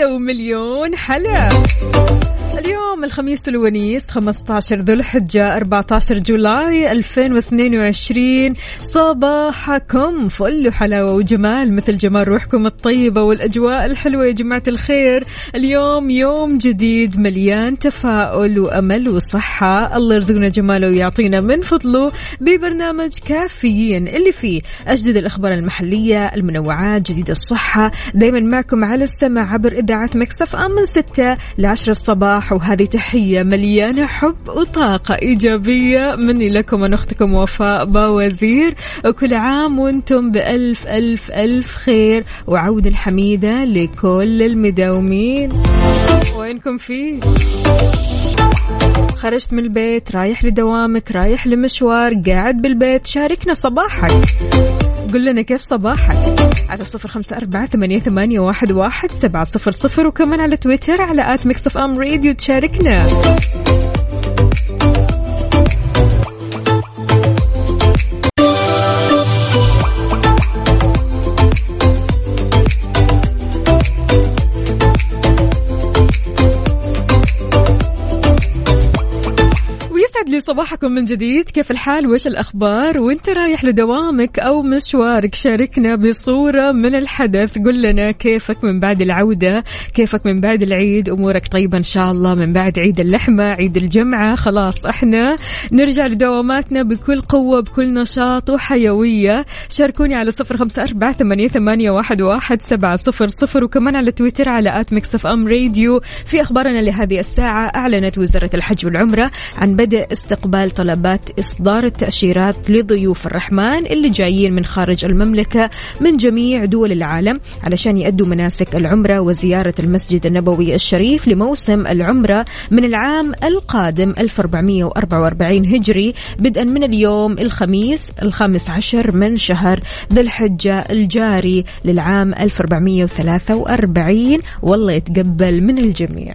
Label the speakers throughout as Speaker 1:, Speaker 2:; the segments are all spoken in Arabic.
Speaker 1: هلا ومليون حلا اليوم الخميس الونيس 15 ذو الحجة 14 July 2022 صباحكم فل وحلاوة وجمال مثل جمال روحكم الطيبة والأجواء الحلوة يا جماعة الخير. اليوم يوم جديد مليان تفاؤل وأمل وصحة. الله يرزقنا جماله ويعطينا من فضله ببرنامج كافيين اللي فيه أجدد الأخبار المحلية المنوعات جديد الصحة. دايما معكم على السمع عبر إذاعة Mix FM من 6 ل 10 الصباح. وهذه تحية مليانة حب وطاقة إيجابية مني لكم أنا أختكم وفاء باوزير. وكل عام وأنتم بألف ألف ألف خير. وعودة حميدة لكل المداومين. وينكم فيه؟ خرجت من البيت رايح لدوامك رايح لمشوار قاعد بالبيت. شاركنا صباحك. قل لنا كيف صباحك؟ على صفر خمسة أربعة ثمانية, ثمانية واحد, واحد سبعة صفر صفر وكمان على تويتر على at Mix FM Radio تشاركنا. لي صباحكم من جديد. كيف الحال؟ وش الأخبار؟ وإنت رايح لدوامك أو مشوارك؟ شاركنا بصورة من الحدث. قل لنا كيفك من بعد العودة؟ كيفك من بعد العيد؟ أمورك طيبة إن شاء الله من بعد عيد اللحمة عيد الجمعة. خلاص إحنا نرجع لدواماتنا بكل قوة بكل نشاط وحيوية. شاركوني على صفر خمسة أربعة ثمانية, واحد, واحد سبعة صفر صفر. وكمان على تويتر على at Mix FM Radio. في أخبارنا لهذه الساعة أعلنت وزارة الحج والعمرة عن بدء استقبال طلبات إصدار التأشيرات لضيوف الرحمن اللي جايين من خارج المملكة من جميع دول العالم علشان يأدوا مناسك العمرة وزيارة المسجد النبوي الشريف لموسم العمرة من العام القادم 1444 هجري بدءا من اليوم الخميس الخامس عشر من شهر ذي الحجة الجاري للعام 1443 والله يتقبل من الجميع.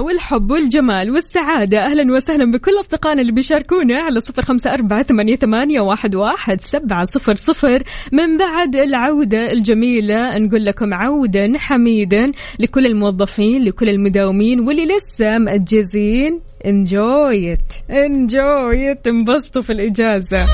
Speaker 1: والحب والجمال والسعادة. أهلا وسهلا بكل أصدقائنا اللي بيشاركونا على صفر خمسة أربعة ثمانية, واحد سبعة صفر صفر. من بعد العودة الجميلة نقول لكم عودا حميدا لكل الموظفين لكل المداومين واللي لسه مأجزين. انجويت انجويت انبسطوا في الإجازة.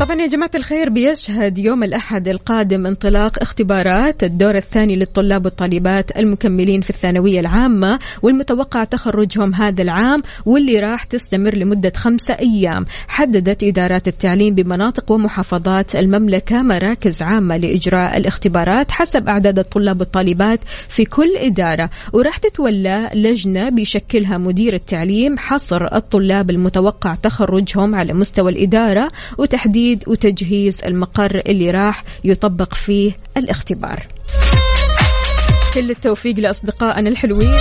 Speaker 1: طبعا يا جماعة الخير بيشهد يوم الأحد القادم انطلاق اختبارات الدور الثاني للطلاب والطالبات المكملين في الثانوية العامة والمتوقع تخرجهم هذا العام واللي راح تستمر لمدة خمسة أيام. حددت إدارات التعليم بمناطق ومحافظات المملكة مراكز عامة لإجراء الاختبارات حسب أعداد الطلاب والطالبات في كل إدارة وراح تتولى لجنة بيشكلها مدير التعليم حصر الطلاب المتوقع تخرجهم على مستوى الإدارة وتحديد تحديد وتجهيز المقر اللي راح يطبق فيه الاختبار. كل التوفيق لأصدقائنا الحلوين.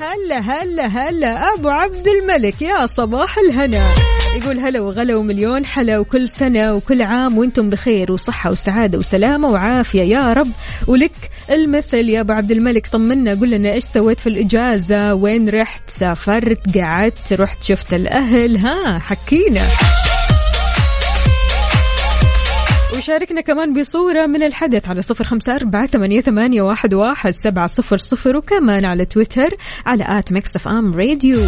Speaker 1: هلا هلا هلا أبو عبد الملك يا صباح الهنا. يقول هلا وغلا ومليون حلا وكل سنة وكل عام وأنتم بخير وصحة وسعادة وسلامة وعافية. يا رب. ولك المثل يا أبو عبد الملك طمنا قول لنا إيش سويت في الإجازة؟ وين رحت؟ سافرت؟ قعدت؟ رحت؟ شفت الأهل؟ ها حكينا. وشاركنا كمان بصورة من الحدث على صفر خمسة أربعة ثمانية, واحد سبعة صفر صفر وكمان على تويتر على at Mix FM Radio.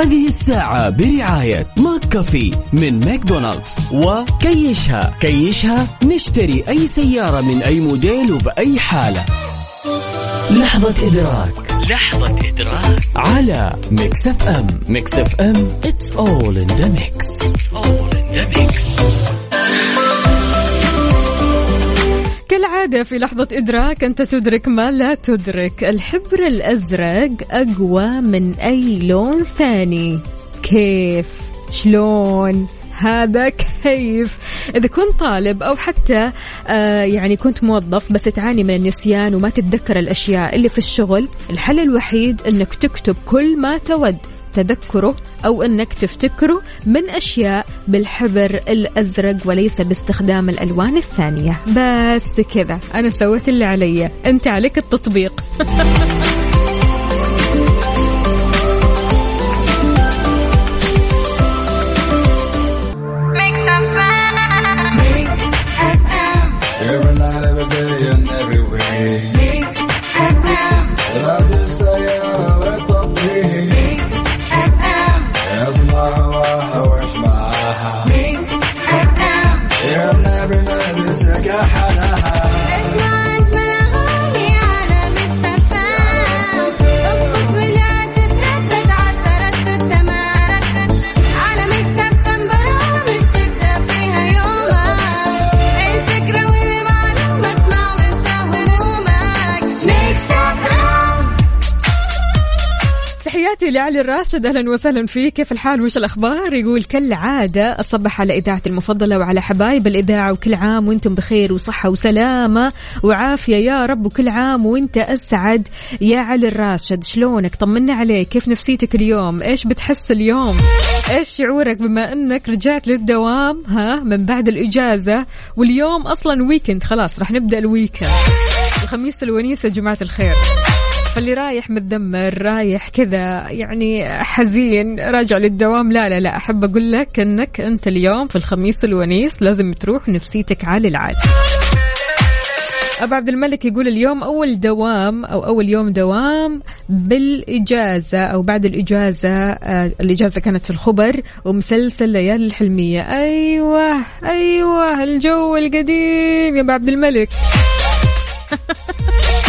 Speaker 2: هذه الساعة برعاية McCafé من ماكدونالدز. وكيشها. كيشها نشتري أي سيارة من أي موديل وبأي حالة. لحظة إدراك. لحظة إدراك. على Mix FM. Mix FM. It's all in the mix. All in the mix.
Speaker 1: كالعادة في لحظة إدراك أنت تدرك ما لا تدرك. الحبر الأزرق أقوى من أي لون ثاني. كيف؟ شلون؟ هذا كيف؟ إذا كنت طالب أو حتى آه يعني كنت موظف بس تعاني من النسيان وما تتذكر الأشياء اللي في الشغل الحل الوحيد أنك تكتب كل ما تود. تذكره أو أنك تفتكره من أشياء بالحبر الأزرق وليس باستخدام الألوان الثانية. بس كذا أنا سويت اللي علي. أنت عليك التطبيق. لعلي الراشد أهلا وسهلا فيك. كيف الحال؟ وش الأخبار؟ يقول كالعادة أصبح على اذاعتي المفضلة وعلى حبايب الإذاعة وكل عام وأنتم بخير وصحة وسلامة وعافية. يا رب وكل عام وأنت أسعد. يا علي الراشد شلونك؟ طمنا عليك. كيف نفسيتك اليوم؟ إيش بتحس اليوم؟ إيش شعورك؟ بما أنك رجعت للدوام ها من بعد الإجازة واليوم أصلا weekend خلاص راح نبدأ ال weekend الخميس الونيس جماعة الخير. فاللي رايح متدمر رايح كذا يعني حزين راجع للدوام. لا لا لا أحب أقول لك إنك أنت اليوم في الخميس الونيس لازم تروح نفسيتك عالي العال أبو عبد الملك يقول اليوم أول دوام أو أول يوم دوام بالإجازة أو بعد الإجازة آه الإجازة كانت في الخبر ومسلسل ليالي الحلمية. أيوة أيوة الجو القديم يا أبو عبد الملك.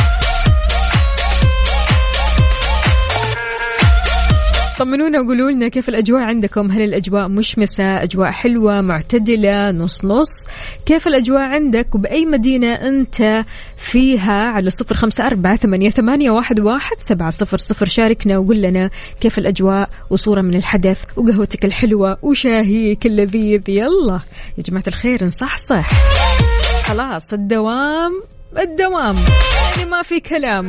Speaker 1: طمنونا وقولوا لنا كيف الأجواء عندكم؟ هل الأجواء مشمسة؟ أجواء حلوة؟ معتدلة؟ نص نص كيف الأجواء عندك؟ وبأي مدينة أنت فيها؟ على صفر خمسة أربعة ثمانية, ثمانية واحد, واحد سبعة صفر صفر. شاركنا وقول لنا كيف الأجواء وصورة من الحدث وقهوتك الحلوة وشاهيك اللذيذ. يلا يا جماعة الخير نصحصح. خلاص الدوام الدوام. يعني ما في كلام.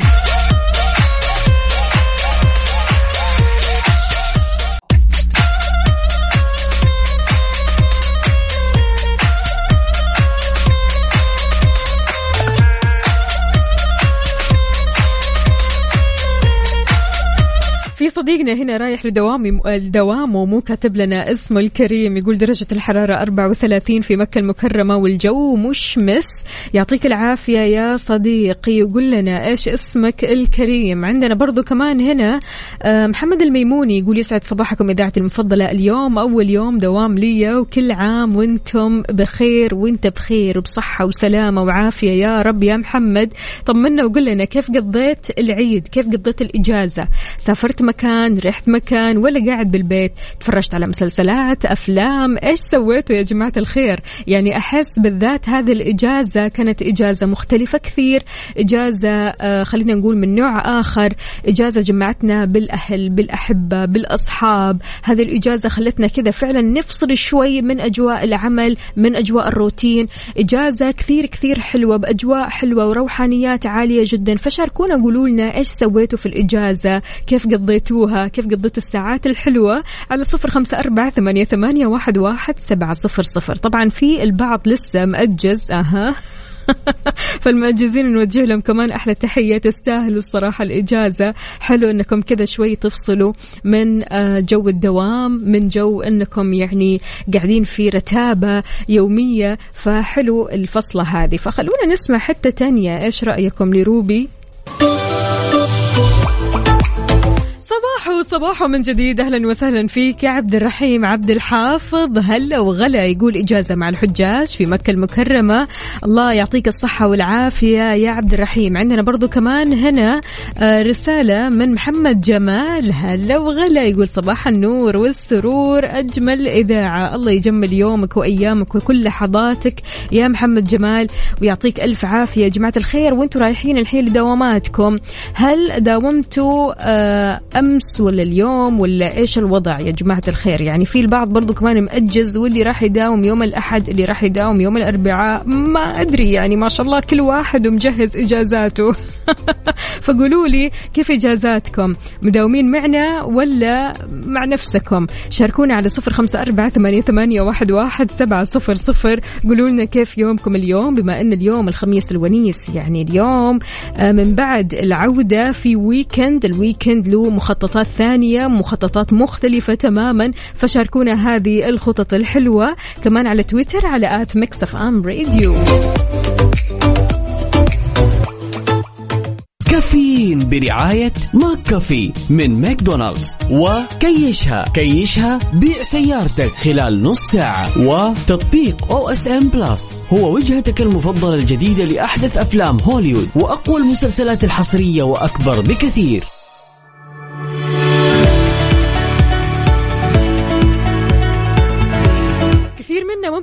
Speaker 1: صديقنا هنا رايح لدوامي الدوام ومو كاتب لنا اسمه الكريم يقول درجة الحرارة 34 في مكة المكرمة والجو مشمس. يعطيك العافية يا صديقي. يقول لنا إيش اسمك الكريم؟ عندنا برضو كمان هنا آه، محمد الميموني يقول يسعد صباحكم إذاعتي المفضلة. اليوم أول يوم دوام لي وكل عام وأنتم بخير وانت بخير وبصحة وسلامة وعافية يا رب يا محمد. طمنا وقول لنا كيف قضيت العيد؟ كيف قضيت الإجازة؟ سافرت مكان رحت مكان ولا قاعد بالبيت. تفرجت على مسلسلات أفلام. إيش سويتوا يا جماعة الخير؟ يعني أحس بالذات هذه الإجازة كانت إجازة مختلفة كثير. إجازة آه، خلينا نقول من نوع آخر. إجازة جمعتنا بالأهل بالأحبة بالأصحاب. هذه الإجازة خلتنا كذا فعلا نفصل شوي من أجواء العمل من أجواء الروتين. إجازة كثير كثير حلوة بأجواء حلوة وروحانيات عالية جدا. فشاركونا قولوا لنا إيش سويتوا في الإجازة؟ كيف قضيتوها كيف قضيتوا الساعات الحلوة؟ على صفر خمسة أربعة ثمانية, ثمانية واحد, واحد سبعة صفر صفر. طبعا في البعض لسه مأجز. أها. فالمأجزين نوجه لهم كمان أحلى تحية. تستاهلوا الصراحة الإجازة. حلو أنكم كذا شوي تفصلوا من آه، جو الدوام من جو أنكم يعني قاعدين في رتابة يومية. فحلو الفصلة هذه. فخلونا نسمع حتى تانية. إيش رأيكم لروبي؟ صباحو من جديد. أهلا وسهلا فيك يا عبد الرحيم. عبد الحافظ هلا وغلا يقول إجازة مع الحجاج في مكة المكرمة. الله يعطيك الصحة والعافية يا عبد الرحيم. عندنا برضو كمان هنا آه، رسالة من محمد جمال. هلا وغلا يقول صباح النور والسرور أجمل إذاعة. الله يجمل يومك وأيامك وكل لحظاتك يا محمد جمال. ويعطيك ألف عافية. يا جماعة الخير وأنتم رايحين الحين لدواماتكم. هل داومتوا آه، أمس ولا اليوم ولا إيش الوضع يا جماعة الخير؟ يعني في البعض برضو كمان مأجز واللي راح يداوم يوم الأحد اللي راح يداوم يوم الأربعاء ما أدري يعني ما شاء الله كل واحد ومجهز إجازاته. فقولوا لي كيف إجازاتكم؟ مداومين معنا ولا مع نفسكم؟ شاركونا على صفر أربعة ثمانية, ثمانية واحد, واحد سبعة صفر صفر. قولوا لنا كيف يومكم اليوم بما أن اليوم الخميس الونيس يعني اليوم آه، من بعد العودة في weekend ال weekend له مخططات ثانية مخططات مختلفة تماما فشاركونا هذه الخطط الحلوة كمان على تويتر على at Mix FM Radio.
Speaker 2: كافيين برعاية McCafé من ماكدونالدز وكيشها. كيشها بيع سيارتك خلال نص ساعة وتطبيق OSN Plus. هو وجهتك المفضلة الجديدة لأحدث أفلام هوليوود وأقوى المسلسلات الحصرية وأكبر بكثير.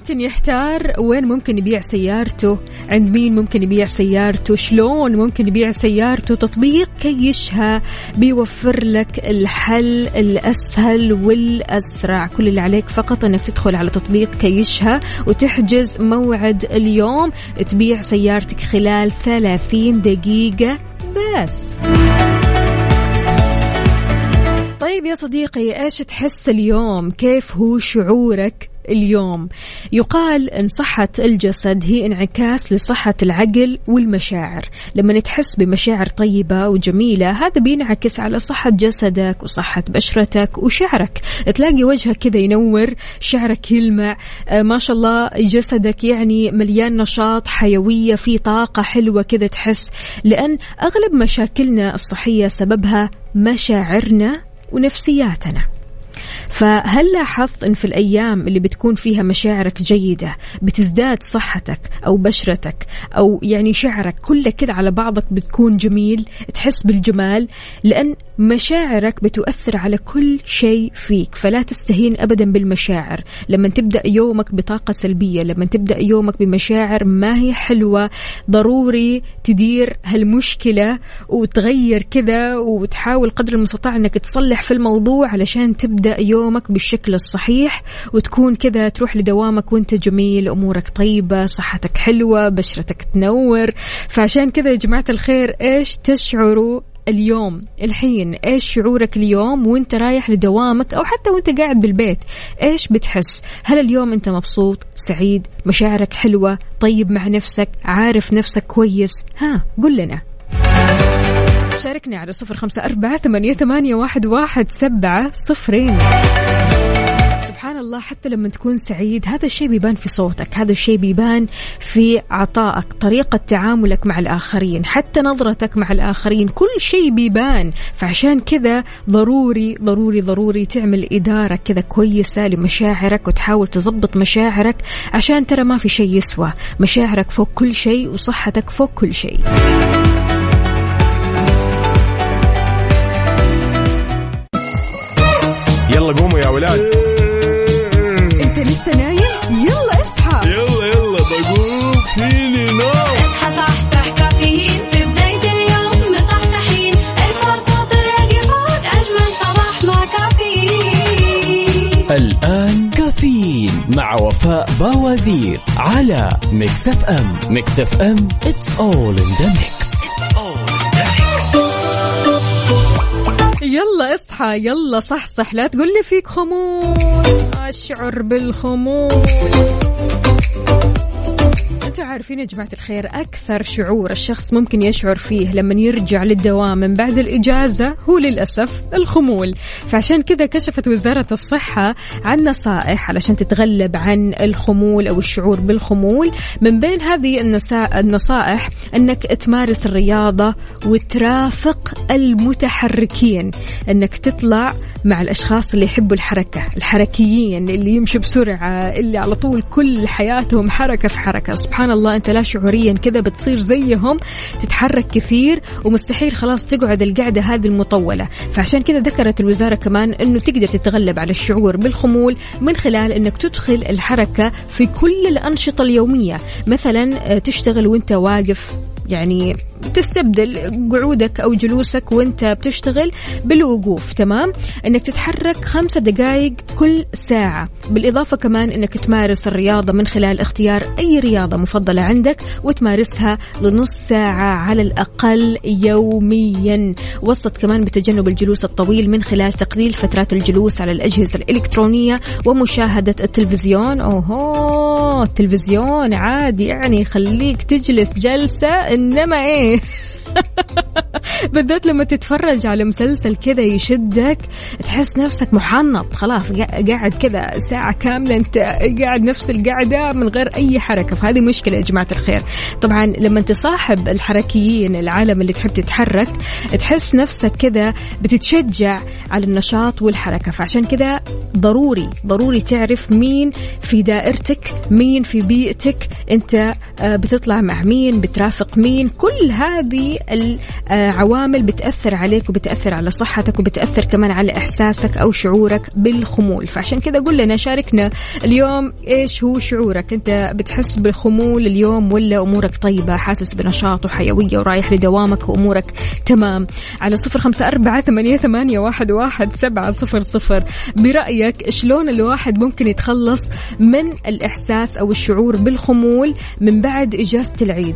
Speaker 1: ممكن يحتار وين ممكن يبيع سيارته؟ عند مين ممكن يبيع سيارته؟ شلون ممكن يبيع سيارته؟ تطبيق كيشها بيوفر لك الحل الأسهل والأسرع. كل اللي عليك فقط أنك تدخل على تطبيق كيشها وتحجز موعد اليوم تبيع سيارتك خلال 30 دقيقة بس. طيب يا صديقي إيش تحس اليوم؟ كيف هو شعورك؟ اليوم. يقال إن صحة الجسد هي انعكاس لصحة العقل والمشاعر. لما تحس بمشاعر طيبة وجميلة هذا بينعكس على صحة جسدك وصحة بشرتك وشعرك. تلاقي وجهك كذا ينور شعرك يلمع. آه، ما شاء الله جسدك يعني مليان نشاط حيوية في طاقة حلوة كذا تحس. لأن أغلب مشاكلنا الصحية سببها مشاعرنا ونفسياتنا. فهل لاحظت إن في الأيام اللي بتكون فيها مشاعرك جيدة بتزداد صحتك أو بشرتك أو يعني شعرك كله كده على بعضك بتكون جميل تحس بالجمال؟ لأن مشاعرك بتؤثر على كل شيء فيك فلا تستهين ابدا بالمشاعر. لما تبدأ يومك بطاقة سلبية لما تبدأ يومك بمشاعر ما هي حلوة ضروري تدير هالمشكلة وتغير كذا وتحاول قدر المستطاع إنك تصلح في الموضوع علشان تبدأ يومك بالشكل الصحيح وتكون كذا تروح لدوامك وانت جميل أمورك طيبة صحتك حلوة بشرتك تنور. فعشان كذا يا جماعة الخير إيش تشعروا اليوم؟ الحين إيش شعورك اليوم وانت رايح لدوامك أو حتى وانت قاعد بالبيت؟ إيش بتحس؟ هل اليوم أنت مبسوط سعيد مشاعرك حلوة طيب مع نفسك عارف نفسك كويس؟ ها قل لنا. شاركني على صفر خمسة أربعة ثمانية, ثمانية واحد, واحد سبعة صفرين. سبحان الله حتى لما تكون سعيد هذا الشيء بيبان في صوتك هذا الشيء بيبان في عطائك طريقة تعاملك مع الآخرين حتى نظرتك مع الآخرين كل شيء بيبان. فعشان كذا ضروري ضروري ضروري تعمل إدارة كذا كويسة لمشاعرك وتحاول تضبط مشاعرك عشان ترى ما في شيء يسوى. مشاعرك فوق كل شيء وصحتك فوق كل شيء.
Speaker 3: يلا قوموا يا ولاد.
Speaker 1: انت لسه نايم؟ يلا اصحى.
Speaker 3: يلا يلا بقوم. فيني نوم.
Speaker 4: اصحى صحصح كافيين. في بداية اليوم مصحصحين الفرصة تراقي فوق أجمل صباح مع كافيين.
Speaker 2: الآن كافيين مع وفاء باوزير على Mix FM Mix FM it's all in the mix.
Speaker 1: يلا اصحى. يلا صحصح لا تقول لي فيك خمول. أشعر بالخمول. عارفين يا جماعة الخير أكثر شعور الشخص ممكن يشعر فيه لما يرجع للدوام من بعد الإجازة هو للأسف الخمول. فعشان كذا كشفت وزارة الصحة عن نصائح علشان تتغلب عن الخمول أو الشعور بالخمول. من بين هذه النصائح أنك تمارس الرياضة وترافق المتحركين. أنك تطلع مع الأشخاص اللي يحبوا الحركة الحركيين اللي يمشوا بسرعة اللي على طول كل حياتهم حركة في حركة. سبحان الله أنت لا شعوريا كذا بتصير زيهم تتحرك كثير ومستحيل خلاص تقعد القعدة هذه المطولة. فعشان كذا ذكرت الوزارة كمان أنه تقدر تتغلب على الشعور بالخمول من خلال أنك تدخل الحركة في كل الأنشطة اليومية. مثلا آه، تشتغل وأنت واقف يعني تستبدل قعودك أو جلوسك وانت بتشتغل بالوقوف تمام؟ إنك تتحرك خمسة دقائق كل ساعة. بالإضافة كمان إنك تمارس الرياضة من خلال اختيار أي رياضة مفضلة عندك وتمارسها لنص ساعة على الأقل يوميا. وسط كمان بتجنب الجلوس الطويل من خلال تقليل فترات الجلوس على الأجهزة الإلكترونية ومشاهدة التلفزيون. أوهو التلفزيون عادي يعني يخليك تجلس جلسة إنما إيه يعني بالذات لما تتفرج على مسلسل كذا يشدك تحس نفسك محنط خلاص قا- قاعد كذا ساعة كاملة أنت قاعد نفس القعدة من غير أي حركة فهذه مشكلة يا جماعة الخير. طبعا لما تصاحب الحركيين العالم اللي تحب تتحرك تحس نفسك كذا بتتشجع على النشاط والحركة فعشان كذا ضروري ضروري تعرف مين في دائرتك مين في بيئتك أنت آه، بتطلع مع مين بترافق مين كل هذه العوامل بتأثر عليك وبتأثر على صحتك وبتأثر كمان على إحساسك أو شعورك بالخمول. فعشان كذا قول لنا شاركنا اليوم إيش هو شعورك؟ أنت بتحس بالخمول اليوم ولا أمورك طيبة؟ حاسس بنشاط وحيوية ورايح لدوامك وأمورك تمام. على صفر خمسة أربعة ثمانية, ثمانية واحد, واحد سبعة صفر صفر. برأيك شلون الواحد ممكن يتخلص من الإحساس أو الشعور بالخمول من بعد إجازة العيد؟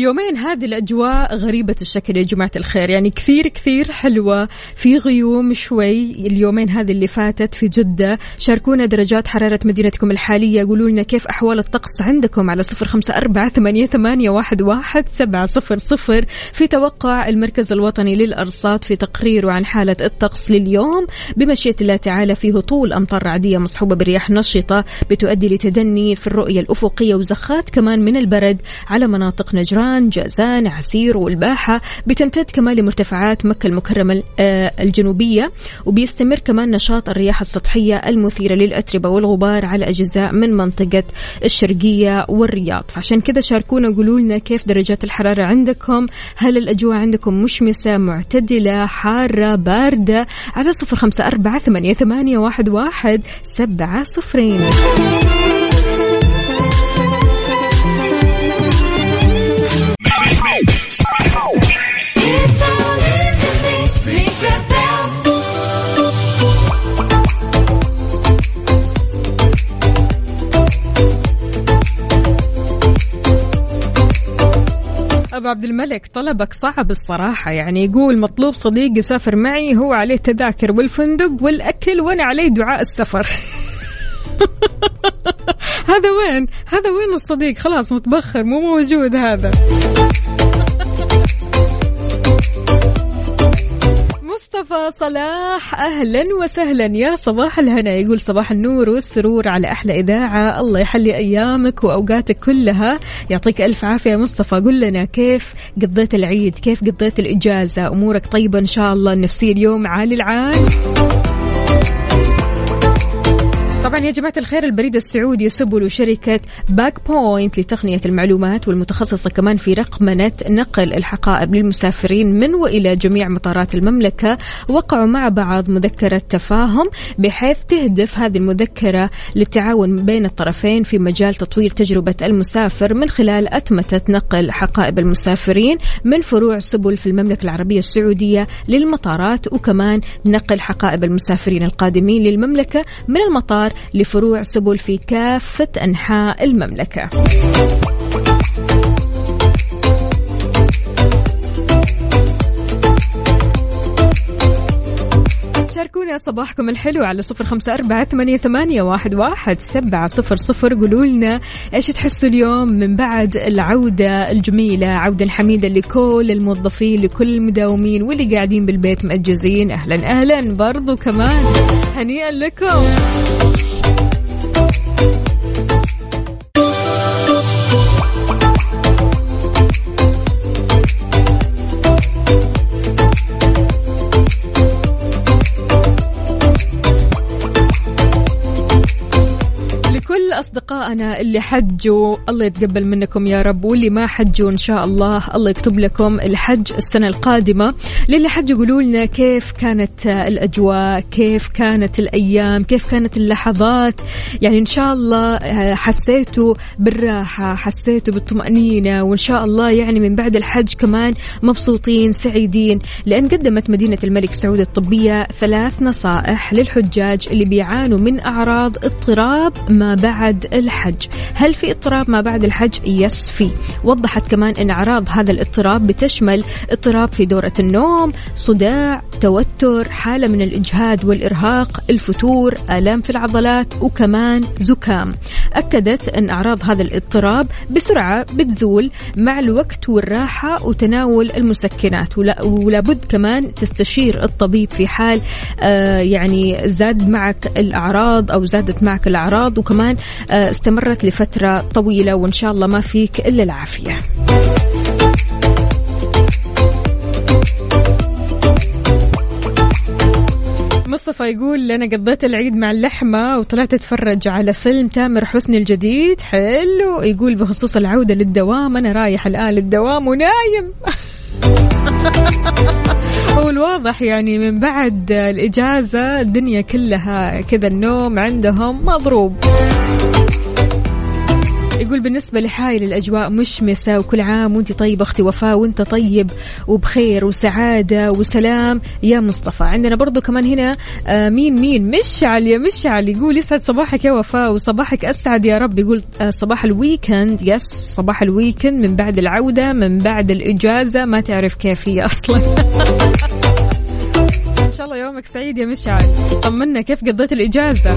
Speaker 1: اليومين هذه الأجواء غريبة الشكل يا جماعة الخير. يعني كثير كثير حلوة في غيوم شوي اليومين هذه اللي فاتت في جدة. شاركونا درجات حرارة مدينتكم الحالية. قولوا لنا كيف أحوال الطقس عندكم على صفر خمسة أربعة ثمانية, واحد, واحد سبعة صفر صفر. في توقع المركز الوطني للأرصاد في تقريره عن حالة الطقس لليوم. بمشيئة الله تعالى فيه هطول أمطار رعدية مصحوبة برياح نشطة بتؤدي لتدني في الرؤية الأفقية وزخات كمان من البرد على مناطق نجران. جازان عسير والباحة بتمتد كمان لمرتفعات مكة المكرمة آه، الجنوبية وبيستمر كمان نشاط الرياح السطحية المثيرة للأتربة والغبار على أجزاء من منطقة الشرقية والرياض. فعشان كذا شاركونا قولوا لنا كيف درجات الحرارة عندكم؟ هل الأجواء عندكم مشمسة معتدلة حارة باردة؟ على صفر خمسة أربعة ثمانية واحد, واحد سبعة صفرين. أبو عبد الملك طلبك صعب الصراحة. يعني يقول مطلوب صديق يسافر معي هو عليه التذاكر والفندق والأكل وأنا عليه دعاء السفر. هذا وين؟ هذا وين الصديق؟ خلاص متبخر مو موجود هذا. مصطفى صلاح أهلا وسهلا يا صباح الهنا. يقول صباح النور والسرور على أحلى إذاعة. الله يحلي أيامك وأوقاتك كلها. يعطيك ألف عافية مصطفى. قل لنا كيف قضيت العيد؟ كيف قضيت الإجازة؟ أمورك طيبة إن شاء الله. النفسيه اليوم عالي العال طبعا يا جماعة الخير البريد السعودي سبل وشركة BagPoint لتقنية المعلومات والمتخصصة كمان في رقمنة نقل الحقائب للمسافرين من وإلى جميع مطارات المملكة. وقعوا مع بعض مذكرة تفاهم بحيث تهدف هذه المذكرة للتعاون بين الطرفين في مجال تطوير تجربة المسافر من خلال أتمتة نقل حقائب المسافرين من فروع سبل في المملكة العربية السعودية للمطارات وكمان نقل حقائب المسافرين القادمين للمملكة من المطار الأخبار لفروع سبل في كافة أنحاء المملكة. شاركونا صباحكم الحلو على صفر خمسة أربعة ثمانية, ثمانية واحد, واحد سبعة صفر صفر. قولوا لنا إيش تحسوا اليوم من بعد العودة الجميلة عودة الحميدة لكل الموظفين لكل المداومين واللي قاعدين بالبيت مأجزين. أهلا أهلا برضو كمان. هنيئا لكم. أصدقائنا اللي حجوا الله يتقبل منكم يا رب. واللي ما حجوا إن شاء الله الله يكتب لكم الحج السنة القادمة. للي حجوا قولوا لنا كيف كانت الأجواء كيف كانت الأيام كيف كانت اللحظات. يعني إن شاء الله حسيتوا بالراحة حسيتوا بالطمأنينة. وإن شاء الله يعني من بعد الحج كمان مبسوطين سعيدين. لأن قدمت مدينة الملك سعود الطبية ثلاث نصائح للحجاج اللي بيعانوا من أعراض اضطراب ما بعد الحج. هل في اضطراب ما بعد الحج؟ يس في. وضحت كمان إن أعراض هذا الاضطراب بتشمل اضطراب في دورة النوم صداع توتر حالة من الإجهاد والإرهاق الفتور آلام في العضلات وكمان زكام. أكدت إن أعراض هذا الاضطراب بسرعة بتزول مع الوقت والراحة وتناول المسكنات. ولا ولابد كمان تستشير الطبيب في حال آه يعني زاد معك الأعراض أو زادت معك الأعراض وكمان آه، استمرت لفترة طويلة وإن شاء الله ما فيك إلا العافية. مصطفى يقول أنا قضيت العيد مع اللحمة وطلعت أتفرج على فيلم تامر حسني الجديد. حلو. يقول بخصوص العودة للدوام أنا رايح الآن للدوام ونايم. هو الواضح يعني من بعد الإجازة الدنيا كلها كذا النوم عندهم مضروب. يقول بالنسبة لحايل الأجواء مشمسة وكل عام وانت طيبة أختي وفاء وانت طيب وبخير وسعادة وسلام. يا مصطفى عندنا برضو كمان هنا آه مين مين؟ مشعل يا مشعل يقول يسعد صباحك يا وفاء وصباحك أسعد يا رب. يقول آه صباح ال weekend yes صباح ال weekend من بعد العودة من بعد الإجازة. ما تعرف كيف هي أصلا. إن شاء الله يومك سعيد يا مشعل. طمنا كيف قضيت الإجازة؟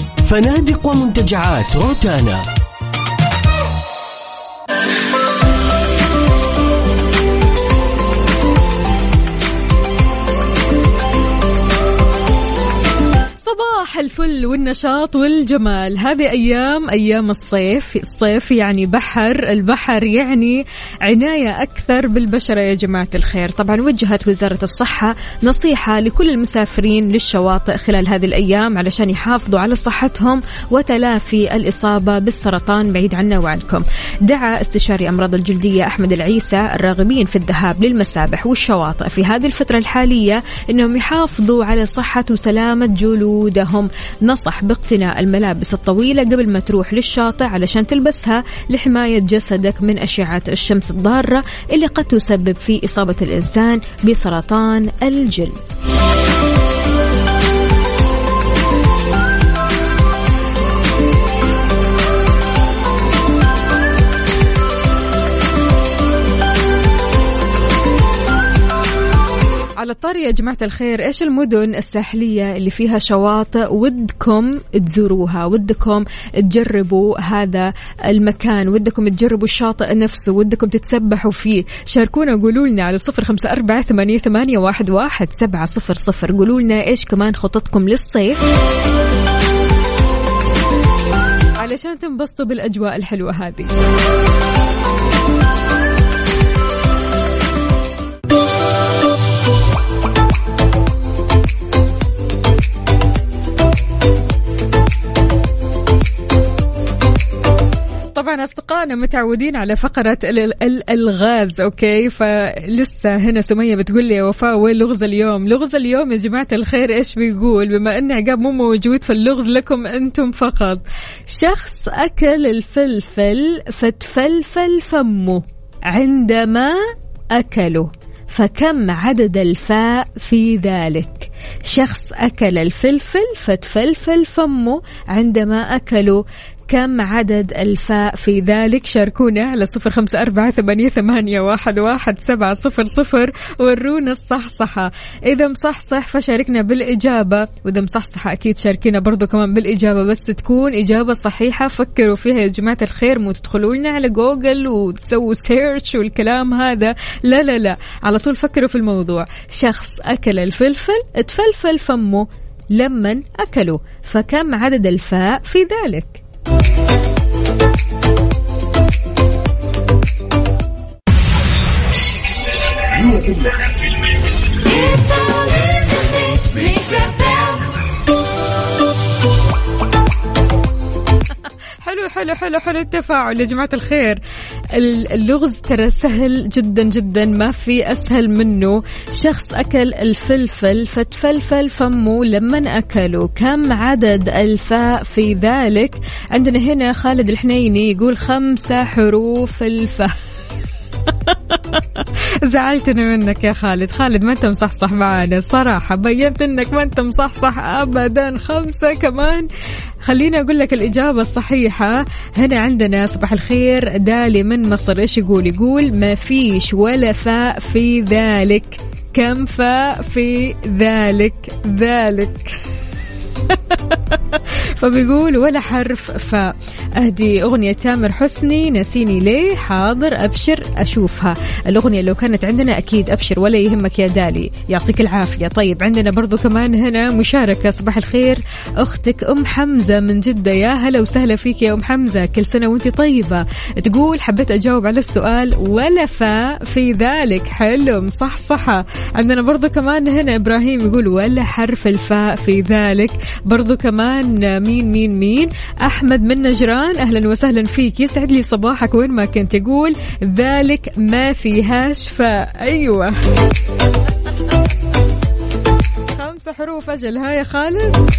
Speaker 2: فنادق ومنتجعات روتانا.
Speaker 1: صباح الفل والنشاط والجمال. هذه أيام أيام الصيف. الصيف يعني بحر. البحر يعني عناية أكثر بالبشرة يا جماعة الخير. طبعا وجهت وزارة الصحة نصيحة لكل المسافرين للشواطئ خلال هذه الأيام علشان يحافظوا على صحتهم وتلافي الإصابة بالسرطان بعيد عنا وعنكم. دعا استشاري أمراض الجلدية أحمد العيسى الراغبين في الذهاب للمسابح والشواطئ في هذه الفترة الحالية أنهم يحافظوا على صحة وسلامة جلودهم. نصح باقتناء الملابس الطويلة قبل ما تروح للشاطئ علشان تلبسها لحماية جسدك من أشعة الشمس الضارة اللي قد تسبب في إصابة الإنسان بسرطان الجلد. على الطاري يا جماعة الخير إيش المدن الساحلية اللي فيها شواطئ ودكم تزوروها ودكم تجربوا هذا المكان ودكم تجربوا الشاطئ نفسه ودكم تتسبحوا فيه؟ شاركونا قولوا لنا على صفر خمسة أربعة ثمانية, واحد سبعة صفر صفر. قولوا لنا إيش كمان خططكم للصيف؟ علشان تنبسطوا بالأجواء الحلوة هذه. أصدقائنا متعودين على فقرة ال- ال- الألغاز أوكي؟ فلسه هنا سمية بتقول لي يا وفاء وين لغز اليوم؟ لغز اليوم يا جماعة الخير إيش بيقول؟ بما أن عقاب مو موجود فاللغز لكم أنتم فقط. شخص أكل الفلفل فتفلفل فمه عندما أكله فكم عدد الفاء في ذلك؟ شخص أكل الفلفل فتفلفل فمه عندما أكله كم عدد الفاء في ذلك؟ شاركونا على صفر خمسة أربعة ثمانية, ثمانية واحد, واحد سبعة صفر صفر. ورونا الصحصحة. إذا مصحصح فشاركنا بالإجابة. وإذا مصحصحة أكيد شاركينا برضو كمان بالإجابة. بس تكون إجابة صحيحة. فكروا فيها يا جماعة الخير. مو تدخلوا لنا على جوجل وتسووا search والكلام هذا. لا لا لا. على طول فكروا في الموضوع. شخص أكل الفلفل تفلفل فمه لمن أكله. فكم عدد الفاء في ذلك؟ It's all in the mix. Mix حلو حلو حلو حلو التفاعل يا جماعة الخير. ال- اللغز ترى سهل جدا جدا ما في أسهل منه. شخص أكل الفلفل فتفلفل فمه لمن أكله. كم عدد الفاء في ذلك؟ عندنا هنا خالد الحنيني يقول خمسة حروف الفاء. زعلتني منك يا خالد. خالد ما انت مصحصح معانا. صراحة بينت انك ما انت مصحصح ابدا. خمسة كمان. خليني أقول لك الإجابة الصحيحة. هنا عندنا صباح الخير. دالي من مصر. إيش يقول؟ يقول ما فيش ولا فاء في ذلك. كم فاء في ذلك؟ ذلك. فبيقول ولا حرف فاء أهدي أغنية تامر حسني نسيني ليه حاضر أبشر أشوفها. الأغنية لو كانت عندنا أكيد أبشر ولا يهمك يا دالي. يعطيك العافية. طيب عندنا برضو كمان هنا مشاركة صباح الخير. أختك أم حمزة من جدة يا هلا وسهلا فيك يا أم حمزة. كل سنة وأنت طيبة. تقول حبيت أجاوب على السؤال ولا فاء في ذلك. حلو صح صح عندنا برضو كمان هنا إبراهيم يقول ولا حرف الفاء في ذلك. برضو كمان مين مين مين. أحمد من نجران أهلا وسهلا فيك. يسعد لي صباحك وين ما كنت يقول. ذلك ما فيهاش فاء أيوة. خمسة حروف أجل. ها يا خالد؟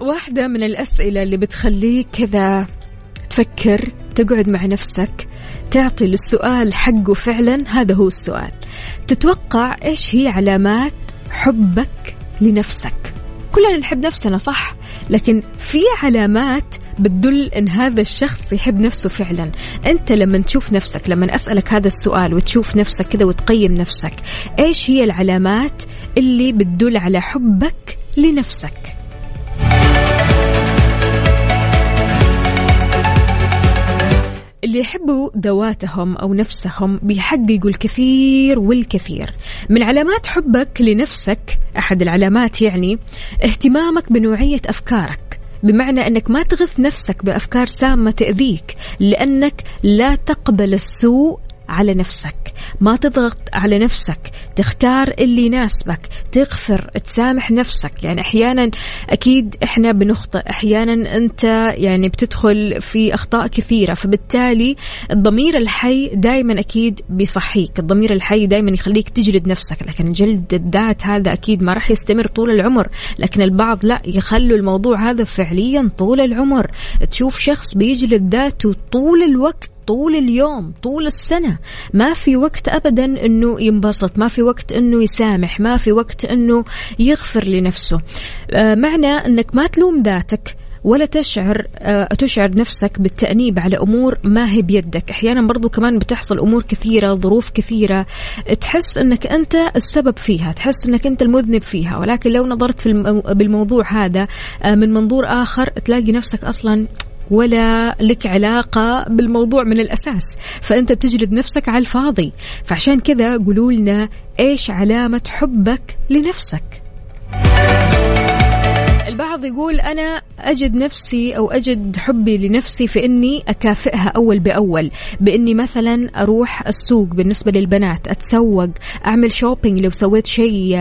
Speaker 1: واحدة من الأسئلة اللي بتخليك كذا تفكر تقعد مع نفسك تعطي للسؤال حقه فعلا هذا هو السؤال. تتوقع إيش هي علامات حبك لنفسك؟ كلنا نحب نفسنا صح؟ لكن في علامات بتدل إن هذا الشخص يحب نفسه فعلا. أنت لما تشوف نفسك لما أسألك هذا السؤال وتشوف نفسك كذا وتقيم نفسك إيش هي العلامات اللي بتدل على حبك لنفسك؟ اللي يحبوا ذواتهم أو نفسهم بيحققوا الكثير والكثير. من علامات حبك لنفسك أحد العلامات يعني اهتمامك بنوعية أفكارك. بمعنى أنك ما تغث نفسك بأفكار سامة تأذيك لأنك لا تقبل السوء على نفسك. ما تضغط على نفسك تختار اللي يناسبك تغفر تسامح نفسك. يعني أحيانا أكيد إحنا بنخطئ أحيانا أنت يعني بتدخل في أخطاء كثيرة فبالتالي الضمير الحي دائما أكيد بيصحيك الضمير الحي دائما يخليك تجلد نفسك. لكن جلد الذات هذا أكيد ما راح يستمر طول العمر. لكن البعض لا يخلوا الموضوع هذا فعليا طول العمر. تشوف شخص بيجلد ذاته طول الوقت. طول اليوم طول السنة. ما في وقت أبدا أنه ينبسط ما في وقت أنه يسامح ما في وقت أنه يغفر لنفسه. آه معنى أنك ما تلوم ذاتك ولا تشعر آه، تشعر نفسك بالتأنيب على أمور ما هي بيدك. أحيانا برضو كمان بتحصل أمور كثيرة ظروف كثيرة. تحس أنك أنت السبب فيها تحس أنك أنت المذنب فيها. ولكن لو نظرت في المو... بالموضوع هذا آه، من منظور آخر تلاقي نفسك أصلا ولا لك علاقة بالموضوع من الأساس فأنت بتجلد نفسك على الفاضي. فعشان كذا قولوا لنا إيش علامة حبك لنفسك؟ البعض يقول أنا أجد نفسي أو أجد حبي لنفسي في إني أكافئها أول بأول بإني مثلا أروح السوق بالنسبة للبنات أتسوق أعمل شوبينج لو سويت شيء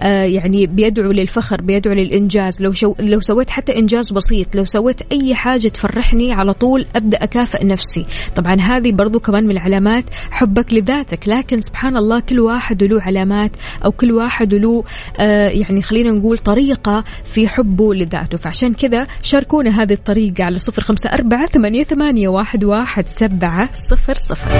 Speaker 1: آه، يعني بيدعو للفخر بيدعو للإنجاز لو شو لو سويت حتى إنجاز بسيط لو سويت أي حاجة تفرحني على طول أبدأ أكافئ نفسي. طبعا هذه برضو كمان من علامات حبك لذاتك لكن سبحان الله كل واحد له علامات أو كل واحد له آه، يعني خلينا نقول طريقة في حبه لذاته فعشان كذا شاركونا هذه الطريقة على صفر خمسة أربعة ثمانية, ثمانية واحد, واحد سبعة صفر صفر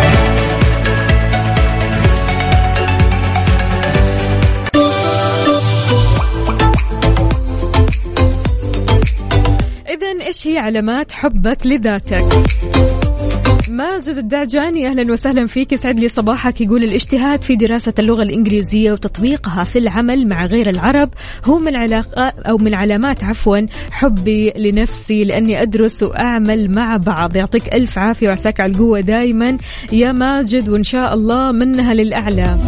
Speaker 1: إذا إيش هي علامات حبك لذاتك؟ ماجد الدعجاني أهلا وسهلا فيك. يسعد لي صباحك. يقول الاجتهاد في دراسة اللغة الإنجليزية وتطبيقها في العمل مع غير العرب هو من علاقة أو من علامات عفوا حبي لنفسي لأني أدرس وأعمل مع بعض. يعطيك ألف عافية وعساك على القوة دائما يا ماجد وإن شاء الله منها للأعلى.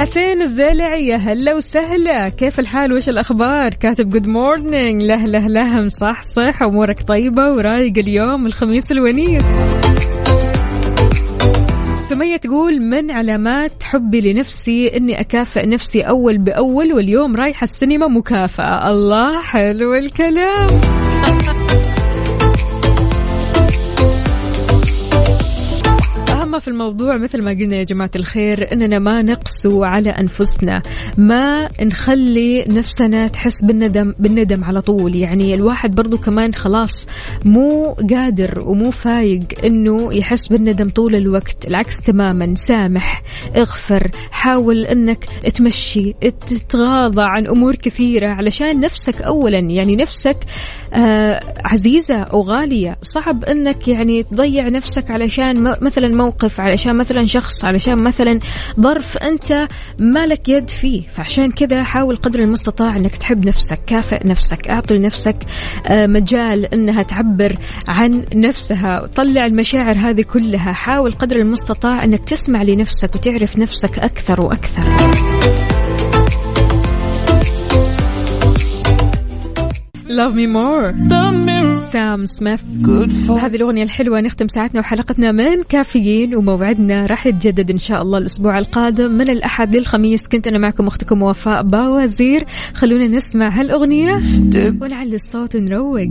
Speaker 1: حسين الزالعي يا هلا وسهلا. كيف الحال؟ وش الأخبار؟ كاتب good morning له له لهم صح صح أمورك طيبة ورايق اليوم الخميس الونيس. سمية تقول من علامات حبي لنفسي إني أكافئ نفسي أول بأول واليوم رايحة السينما مكافأة. الله حلو الكلام. أهم في الموضوع مثل ما قلنا يا جماعة الخير إننا ما نقسو على أنفسنا ما نخلي نفسنا تحس بالندم بالندم على طول. يعني الواحد برضو كمان خلاص مو قادر ومو فايق إنه يحس بالندم طول الوقت. العكس تماما سامح اغفر حاول إنك تمشي تتغاضى عن أمور كثيرة علشان نفسك أولا. يعني نفسك آه عزيزة أو غالية صعب أنك يعني تضيع نفسك علشان مثلا موقف علشان مثلا شخص علشان مثلا ظرف أنت ما لك يد فيه. فعشان كذا حاول قدر المستطاع أنك تحب نفسك كافئ نفسك أعطي لنفسك آه مجال أنها تعبر عن نفسها. طلع المشاعر هذه كلها. حاول قدر المستطاع أنك تسمع لنفسك وتعرف نفسك أكثر وأكثر. Love me more. سام سميث هذه الأغنية الحلوة نختم ساعتنا وحلقتنا من كافيين وموعدنا راح يتجدد إن شاء الله الأسبوع القادم من الأحد للخميس. كنت أنا معكم أختكم وفاء باوزير. خلونا نسمع هالأغنية ولعل الصوت نروق.